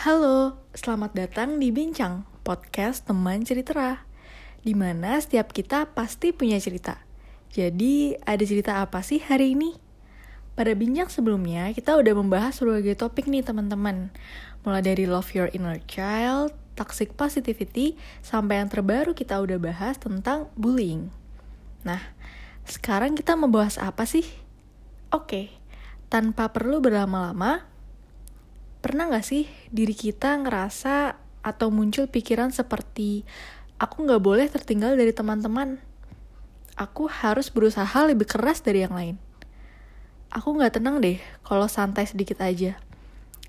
Halo, selamat datang di Bincang, podcast teman cerita di mana setiap kita pasti punya cerita. Jadi, ada cerita apa sih hari ini? Pada bincang sebelumnya, kita udah membahas berbagai topik nih teman-teman. Mulai dari love your inner child, toxic positivity, sampai yang terbaru kita udah bahas tentang bullying. Nah, sekarang kita membahas apa sih? Oke, tanpa perlu berlama-lama, Pernah gak sih diri kita ngerasa atau muncul pikiran seperti aku gak boleh tertinggal dari teman-teman. Aku harus berusaha lebih keras dari yang lain. Aku gak tenang deh kalau santai sedikit aja.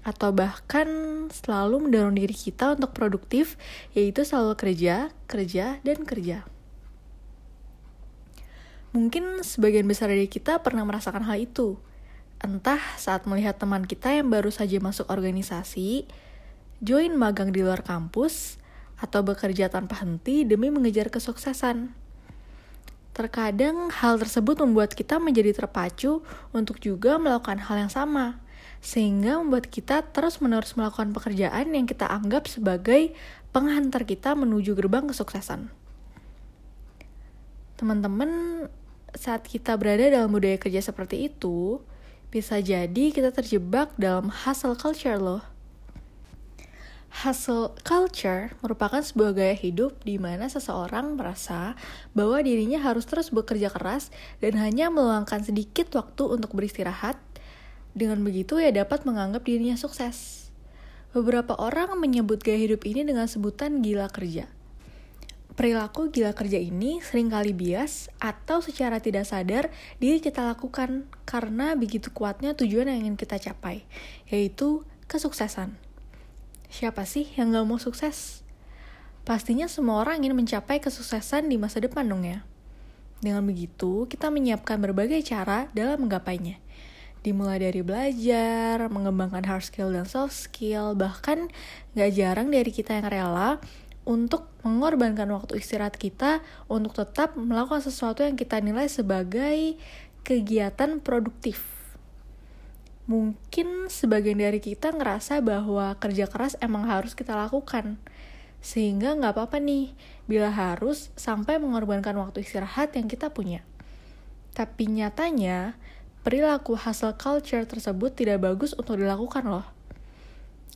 Atau bahkan selalu mendorong diri kita untuk produktif, yaitu selalu kerja, kerja, dan kerja. Mungkin sebagian besar dari kita pernah merasakan hal itu Entah saat melihat teman kita yang baru saja masuk organisasi, join magang di luar kampus, atau bekerja tanpa henti demi mengejar kesuksesan. Terkadang hal tersebut membuat kita menjadi terpacu untuk juga melakukan hal yang sama, sehingga membuat kita terus-menerus melakukan pekerjaan yang kita anggap sebagai penghantar kita menuju gerbang kesuksesan. Teman-teman, saat kita berada dalam budaya kerja seperti itu, bisa jadi kita terjebak dalam hustle culture loh. Hustle culture merupakan sebuah gaya hidup di mana seseorang merasa bahwa dirinya harus terus bekerja keras dan hanya meluangkan sedikit waktu untuk beristirahat. Dengan begitu, ia dapat menganggap dirinya sukses. Beberapa orang menyebut gaya hidup ini dengan sebutan gila kerja. Perilaku gila kerja ini sering kali bias atau secara tidak sadar diri kita lakukan karena begitu kuatnya tujuan yang ingin kita capai, yaitu kesuksesan. Siapa sih yang gak mau sukses? Pastinya semua orang ingin mencapai kesuksesan di masa depan dong ya. Dengan begitu, kita menyiapkan berbagai cara dalam menggapainya. Dimulai dari belajar, mengembangkan hard skill dan soft skill, bahkan gak jarang dari kita yang rela untuk mengorbankan waktu istirahat kita untuk tetap melakukan sesuatu yang kita nilai sebagai kegiatan produktif. Mungkin sebagian dari kita ngerasa bahwa kerja keras emang harus kita lakukan. Sehingga nggak apa-apa nih, bila harus sampai mengorbankan waktu istirahat yang kita punya. Tapi nyatanya, perilaku hustle culture tersebut tidak bagus untuk dilakukan loh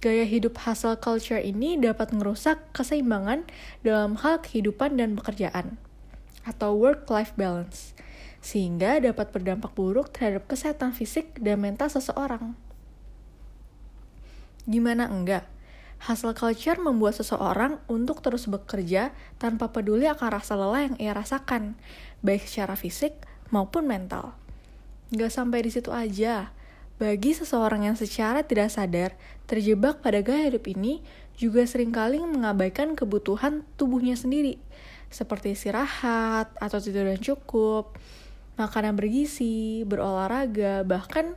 Gaya hidup hustle culture ini dapat merusak keseimbangan dalam hal kehidupan dan pekerjaan atau work-life balance, sehingga dapat berdampak buruk terhadap kesehatan fisik dan mental seseorang. Gimana enggak? Hustle culture membuat seseorang untuk terus bekerja tanpa peduli akan rasa lelah yang ia rasakan, baik secara fisik maupun mental. Gak sampai di situ aja, bagi seseorang yang secara tidak sadar terjebak pada gaya hidup ini, juga sering kali mengabaikan kebutuhan tubuhnya sendiri, seperti istirahat atau tidur yang cukup, makanan bergizi, berolahraga, bahkan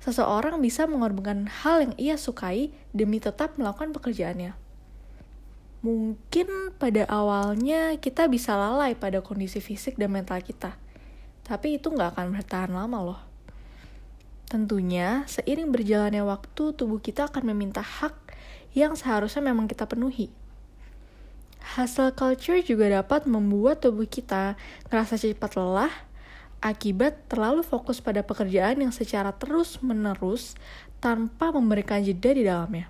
seseorang bisa mengorbankan hal yang ia sukai demi tetap melakukan pekerjaannya. Mungkin pada awalnya kita bisa lalai pada kondisi fisik dan mental kita, tapi itu nggak akan bertahan lama loh. Tentunya, seiring berjalannya waktu, tubuh kita akan meminta hak yang seharusnya memang kita penuhi. Hustle culture juga dapat membuat tubuh kita merasa cepat lelah akibat terlalu fokus pada pekerjaan yang secara terus-menerus tanpa memberikan jeda di dalamnya.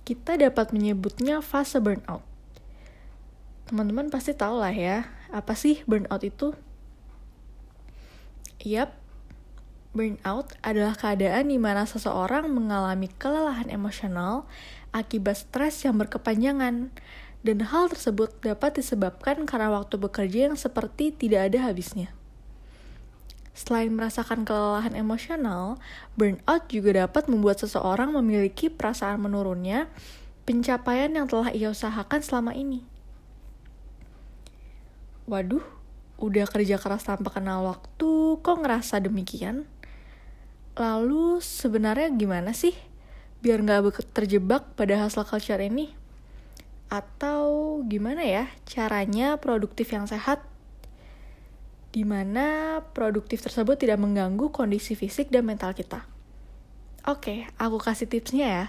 Kita dapat menyebutnya fase burnout. Teman-teman pasti tahu lah ya, apa sih burnout itu? Yap, Burnout adalah keadaan di mana seseorang mengalami kelelahan emosional akibat stres yang berkepanjangan, dan hal tersebut dapat disebabkan karena waktu bekerja yang seperti tidak ada habisnya. Selain merasakan kelelahan emosional, burnout juga dapat membuat seseorang memiliki perasaan menurunnya pencapaian yang telah ia usahakan selama ini. Waduh, udah kerja keras tanpa kenal waktu, kok ngerasa demikian? Lalu sebenarnya gimana sih biar nggak terjebak pada hasil culture ini? Atau gimana ya caranya produktif yang sehat? Di mana produktif tersebut tidak mengganggu kondisi fisik dan mental kita. Oke, aku kasih tipsnya ya.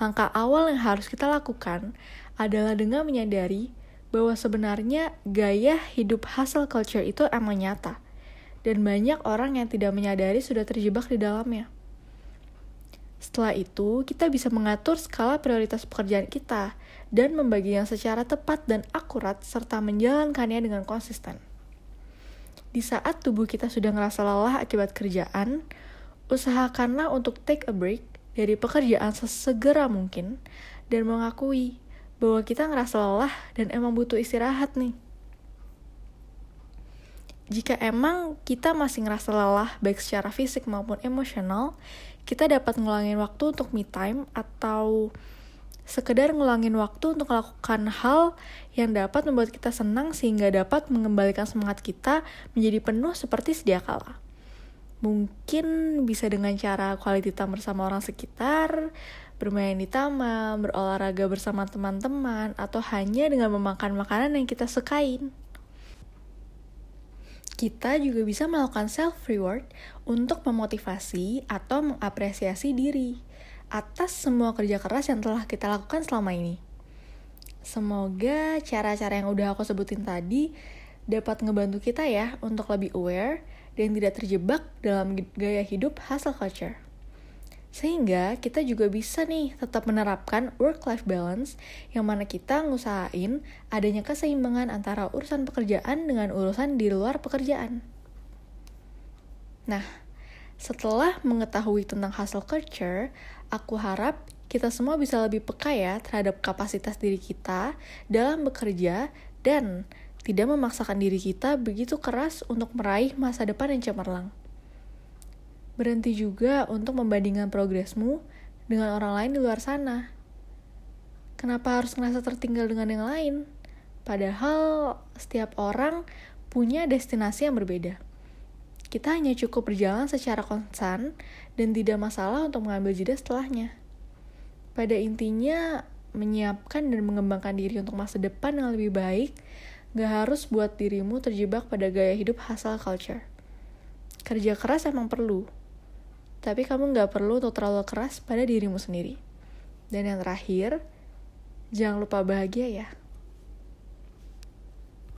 langkah awal yang harus kita lakukan adalah dengan menyadari bahwa sebenarnya gaya hidup hustle culture itu emang nyata. Dan banyak orang yang tidak menyadari sudah terjebak di dalamnya. Setelah itu, kita bisa mengatur skala prioritas pekerjaan kita dan membaginya secara tepat dan akurat serta menjalankannya dengan konsisten. Di saat tubuh kita sudah ngerasa lelah akibat kerjaan, usahakanlah untuk take a break dari pekerjaan sesegera mungkin dan mengakui bahwa kita ngerasa lelah dan emang butuh istirahat nih. Jika emang kita masih ngerasa lelah baik secara fisik maupun emosional, kita dapat ngulangin waktu untuk me time atau sekedar ngulangin waktu untuk melakukan hal yang dapat membuat kita senang sehingga dapat mengembalikan semangat kita menjadi penuh seperti sedia kala. Mungkin bisa dengan cara quality time bersama orang sekitar, bermain di taman, berolahraga bersama teman-teman, atau hanya dengan memakan makanan yang kita sukain. Kita juga bisa melakukan self-reward untuk memotivasi atau mengapresiasi diri atas semua kerja keras yang telah kita lakukan selama ini. Semoga cara-cara yang udah aku sebutin tadi dapat ngebantu kita ya untuk lebih aware dan tidak terjebak dalam gaya hidup hustle culture. Sehingga kita juga bisa nih tetap menerapkan work-life balance yang mana kita ngusahain adanya keseimbangan antara urusan pekerjaan dengan urusan di luar pekerjaan. Nah, setelah mengetahui tentang hustle culture, aku harap kita semua bisa lebih peka ya terhadap kapasitas diri kita dalam bekerja dan tidak memaksakan diri kita begitu keras untuk meraih masa depan yang cemerlang. Berhenti juga untuk membandingkan progresmu dengan orang lain di luar sana. Kenapa harus ngerasa tertinggal dengan yang lain? Padahal setiap orang punya destinasi yang berbeda. Kita hanya cukup berjalan secara konstan dan tidak masalah untuk mengambil jeda setelahnya. Pada intinya, menyiapkan dan mengembangkan diri untuk masa depan yang lebih baik gak harus buat dirimu terjebak pada gaya hidup hustle culture. Kerja keras emang perlu, tapi kamu nggak perlu untuk terlalu keras pada dirimu sendiri. Dan yang terakhir, jangan lupa bahagia ya.